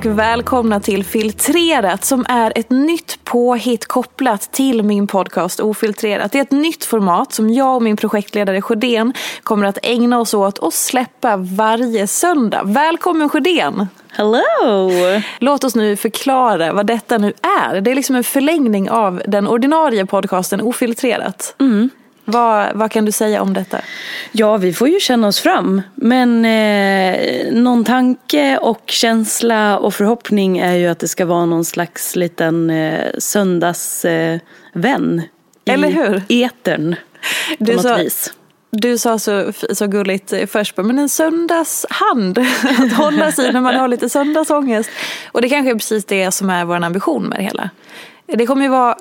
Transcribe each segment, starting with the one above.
Och välkomna till Filtrerat som är ett nytt påhitt kopplat till min podcast Ofiltrerat. Det är ett nytt format som jag och min projektledare Sjödén kommer att ägna oss åt och släppa varje söndag. Välkommen Sjödén! Hello! Låt oss nu förklara vad detta nu är. Det är liksom en förlängning av den ordinarie podcasten Ofiltrerat. Vad, vad kan du säga om detta? Ja, vi får ju känna oss fram. Men eh, någon tanke och känsla och förhoppning är ju att det ska vara någon slags liten eh, söndagsvän. Eh, Eller i hur? etern. På Du något sa- vis. Du sa så, så gulligt eh, först, men en söndagshand att hålla sig när man har lite söndagsångest. Och det kanske är precis det som är vår ambition med det hela. Det kommer ju vara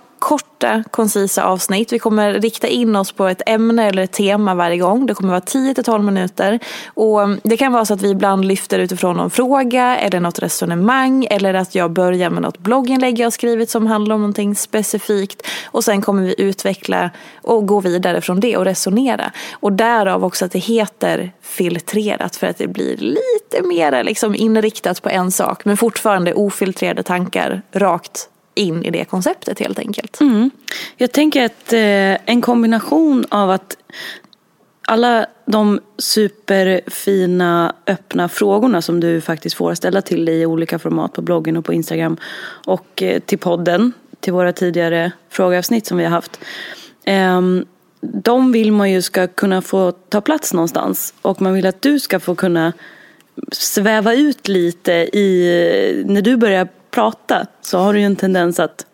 korta, koncisa avsnitt. Vi kommer rikta in oss på ett ämne eller ett tema varje gång. Det kommer vara 10-12 minuter. Och mm, det kan vara så att vi ibland lyfter utifrån någon fråga eller något resonemang eller att jag börjar med något blogginlägg jag har skrivit som handlar om någonting specifikt. Och sen kommer vi utveckla och gå vidare från det och resonera. Och därav också att det heter filtrerat för att det blir lite mer liksom inriktat på en sak men fortfarande ofiltrerade tankar rakt in i det konceptet helt enkelt. Mm. Jag tänker att eh, en kombination av att alla de superfina öppna frågorna som du faktiskt får ställa till dig i olika format på bloggen och på Instagram och eh, till podden, till våra tidigare frågeavsnitt som vi har haft. Ehm, de vill man ju ska kunna få ta plats någonstans och man vill att du ska få kunna sväva ut lite i, när du börjar prata så har du ju en tendens att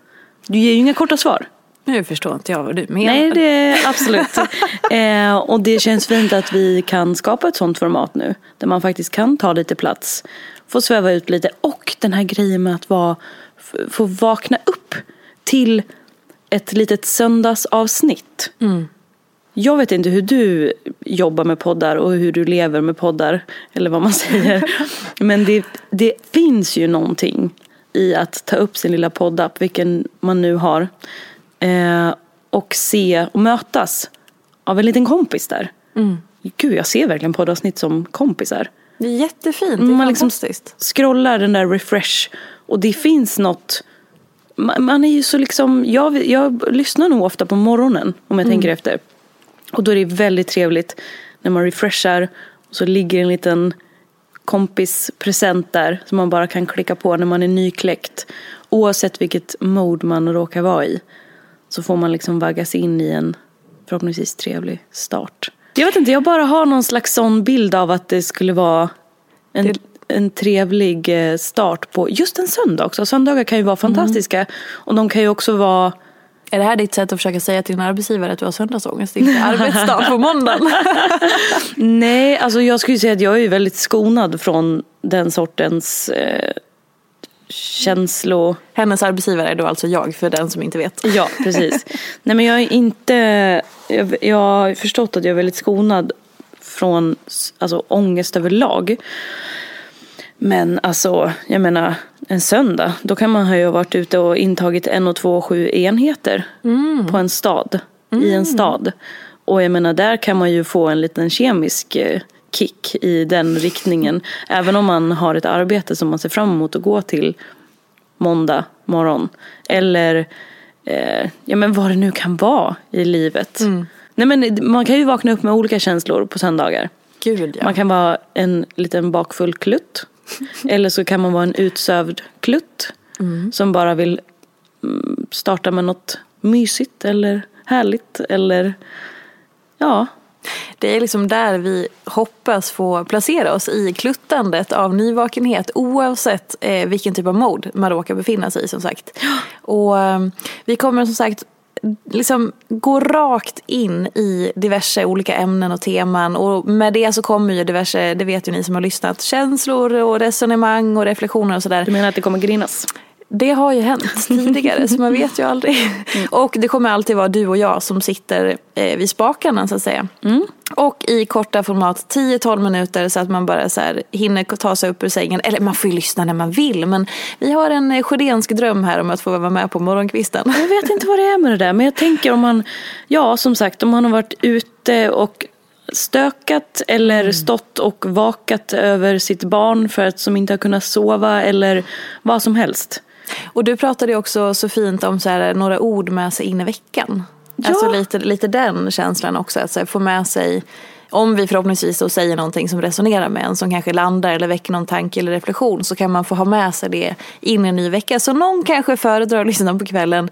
du ger ju inga korta svar. Nu förstår inte jag vad du menar. Nej, det är absolut. eh, och det känns fint att vi kan skapa ett sånt format nu. Där man faktiskt kan ta lite plats. Få sväva ut lite. Och den här grejen med att vara, få vakna upp till ett litet söndagsavsnitt. Jag vet inte hur du jobbar med poddar och hur du lever med poddar. Eller vad man säger. Men det, det finns ju någonting i att ta upp sin lilla poddapp, vilken man nu har. Eh, och se och mötas av en liten kompis där. Gud, jag ser verkligen poddavsnitt som kompisar. Det är jättefint, det är Man liksom fantastiskt. scrollar den där refresh och det finns något man, man är ju så liksom, jag, jag lyssnar nog ofta på morgonen om jag tänker efter. Och då är det väldigt trevligt när man refreshar och så ligger en liten kompispresent där som man bara kan klicka på när man är nykläckt. Oavsett vilket mode man råkar vara i. Så får man liksom vaggas in i en förhoppningsvis trevlig start. Jag vet inte, jag bara har någon slags sån bild av att det skulle vara en, Det- en trevlig eh, start på just en söndag också. Söndagar kan ju vara fantastiska och de kan ju också vara Är det här ditt sätt att försöka säga till din arbetsgivare att du har söndagsångest? Inte arbetsdag på måndagen. Nej, alltså jag skulle säga att jag är väldigt skonad från den sortens eh, känslo... Hennes arbetsgivare är då alltså jag, för den som inte vet. Ja, precis. Nej men jag är inte... Jag, jag har förstått att jag är väldigt skonad från alltså, ångest överlag. Men alltså, jag menar en söndag, då kan man ha ju varit ute och intagit en och två och sju enheter på en stad, i en stad. Och jag menar, där kan man ju få en liten kemisk eh, kick i den riktningen. Även om man har ett arbete som man ser fram emot att gå till måndag morgon. Eller eh, ja, men vad det nu kan vara i livet. Nej, men man kan ju vakna upp med olika känslor på söndagar. Gud ja. Man kan vara en liten bakfull klutt. Eller så kan man vara en utsövd klutt. Som bara vill mm, starta med något mysigt eller härligt. Eller ja, Det är liksom där vi hoppas få placera oss i kluttandet av nyvakenhet oavsett eh, vilken typ av mode man råkar befinna sig i som sagt. Och eh, vi kommer som sagt liksom gå rakt in i diverse olika ämnen och teman och med det så kommer ju diverse, det vet ju ni som har lyssnat, känslor och resonemang och reflektioner och sådär. du menar att det kommer grinas? Det har ju hänt tidigare så man vet ju aldrig. Och det kommer alltid vara du och jag som sitter eh, vid spakarna så att säga. Och i korta format 10-12 minuter så att man bara så här hinner ta sig upp ur sängen. Eller man får ju lyssna när man vill men vi har en eh, sjödénsk dröm här om att få vara med på morgonkvisten. Jag vet inte vad det är med det där men jag tänker om man, ja som sagt om man har varit ute och stökat eller stått och vakat över sitt barn för att som inte har kunnat sova eller vad som helst. Och du pratade också så fint om så här, några ord med sig in i veckan. Ja. Alltså lite, lite den känslan också. Att så här, få med sig, om vi förhoppningsvis då säger någonting som resonerar med en, som kanske landar eller väcker någon tanke eller reflektion, så kan man få ha med sig det in i en ny vecka. Så någon kanske föredrar att lyssna på kvällen.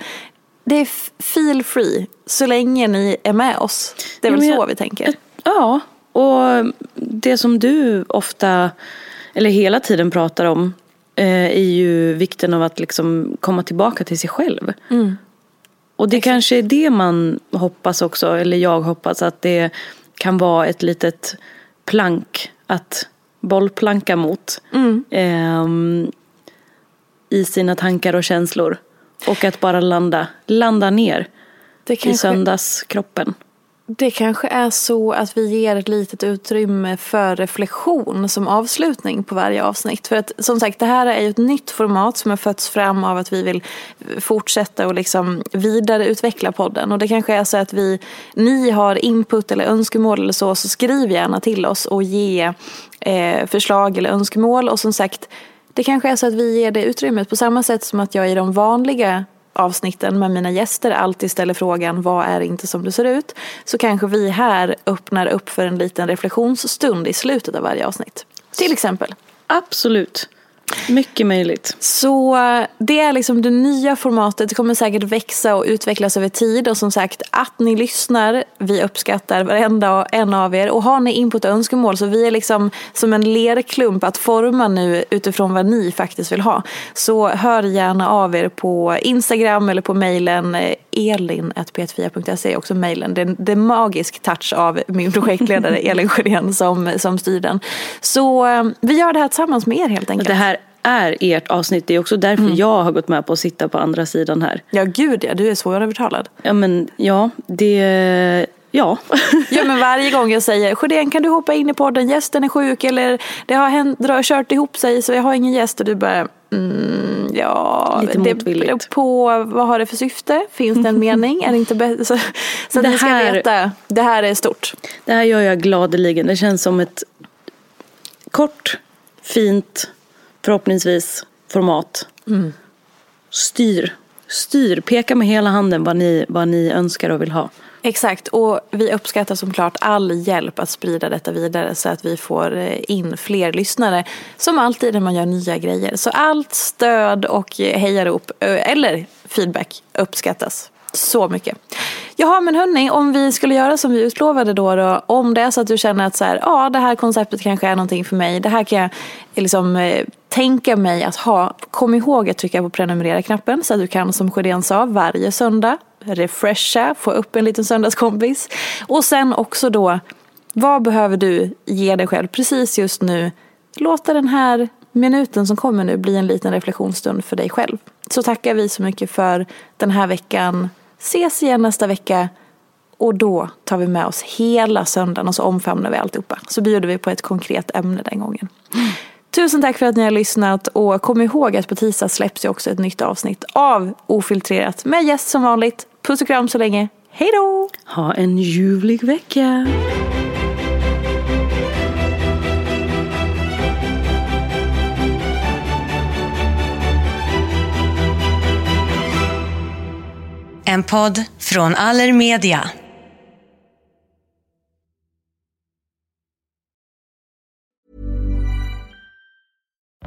Det är feel free, så länge ni är med oss. Det är Ja, väl så jag- vi tänker. Ja, och det som du ofta, eller hela tiden pratar om eh, är ju vikten av att liksom komma tillbaka till sig själv. Och det kanske är det man hoppas också, eller jag hoppas att det kan vara ett litet plank att bollplanka mot. ehm, I sina tankar och känslor. Och att bara landa, landa ner Det i kanske, söndagskroppen det kanske är så att vi ger ett litet utrymme för reflektion som avslutning på varje avsnitt. För att som sagt, det här är ju ett nytt format som har fötts fram av att vi vill fortsätta och liksom vidareutveckla podden. Och det kanske är så att vi, ni har input eller önskemål eller så, så skriv gärna till oss och ge eh, förslag eller önskemål. Och som sagt, det kanske är så att vi ger det utrymmet på samma sätt som att jag i de vanliga avsnitten med mina gäster alltid ställer frågan vad är inte som det ser ut så kanske vi här öppnar upp för en liten reflektionsstund i slutet av varje avsnitt. Till exempel. Absolut. Mycket möjligt. Så eh, det är liksom det nya formatet. Det kommer säkert växa och utvecklas över tid. Och som sagt, att ni lyssnar. Vi uppskattar varenda en av er. Och har ni input och önskemål så vi är liksom som en lerklump att forma nu utifrån vad ni faktiskt vill ha. Så hör gärna av er på Instagram eller på mejlen eh, elin.p4.se är också mejlen. Det är en magisk touch av min projektledare Elin Sjödén som, som styr den. Så eh, vi gör det här tillsammans med er helt enkelt. Det här är ert avsnitt. Det är också därför Mm. jag har gått med på att sitta på andra sidan här. Ja, gud ja. Du är svårövertalad. Ja, men ja, det... Ja. Ja, men varje gång jag säger Sjödén kan du hoppa in i podden, gästen är sjuk eller det har hänt, dra, kört ihop sig så jag har ingen gäst och du bara mm, ja, Lite det motvilligt. beror på vad har det för syfte, finns det en mening, är det inte bättre? Så, så att Det ni ska här- veta, det här är stort. Det här gör jag gladeligen. Det känns som ett kort, fint, förhoppningsvis format. Mm. Styr. Styr. Peka med hela handen vad ni, vad ni önskar och vill ha. Exakt, och vi uppskattar såklart all hjälp att sprida detta vidare så att vi får eh, in fler lyssnare. Som alltid när man gör nya grejer. Så allt stöd och hejarop, eh, eller feedback, uppskattas så mycket. Jaha men hörni, om vi skulle göra som vi utlovade då, då om det är så att du känner att så här, ja det här konceptet kanske är någonting för mig, det här kan jag eh, liksom eh, tänka mig att ha. Kom ihåg att trycka på prenumerera-knappen så att du kan som Sjödén sa varje söndag refresha, få upp en liten söndagskompis. Och sen också då, vad behöver du ge dig själv precis just nu? Låta den här minuten som kommer nu bli en liten reflektionsstund för dig själv. Så tackar vi så mycket för den här veckan. Ses igen nästa vecka. Och då tar vi med oss hela söndagen och så omfamnar vi alltihopa. Så bjuder vi på ett konkret ämne den gången. Tusen tack för att ni har lyssnat och kom ihåg att på tisdag släpps ju också ett nytt avsnitt av Ofiltrerat med gäst som vanligt. Puss och kram så länge. Hej då! Ha en ljuvlig vecka. En podd från Allermedia.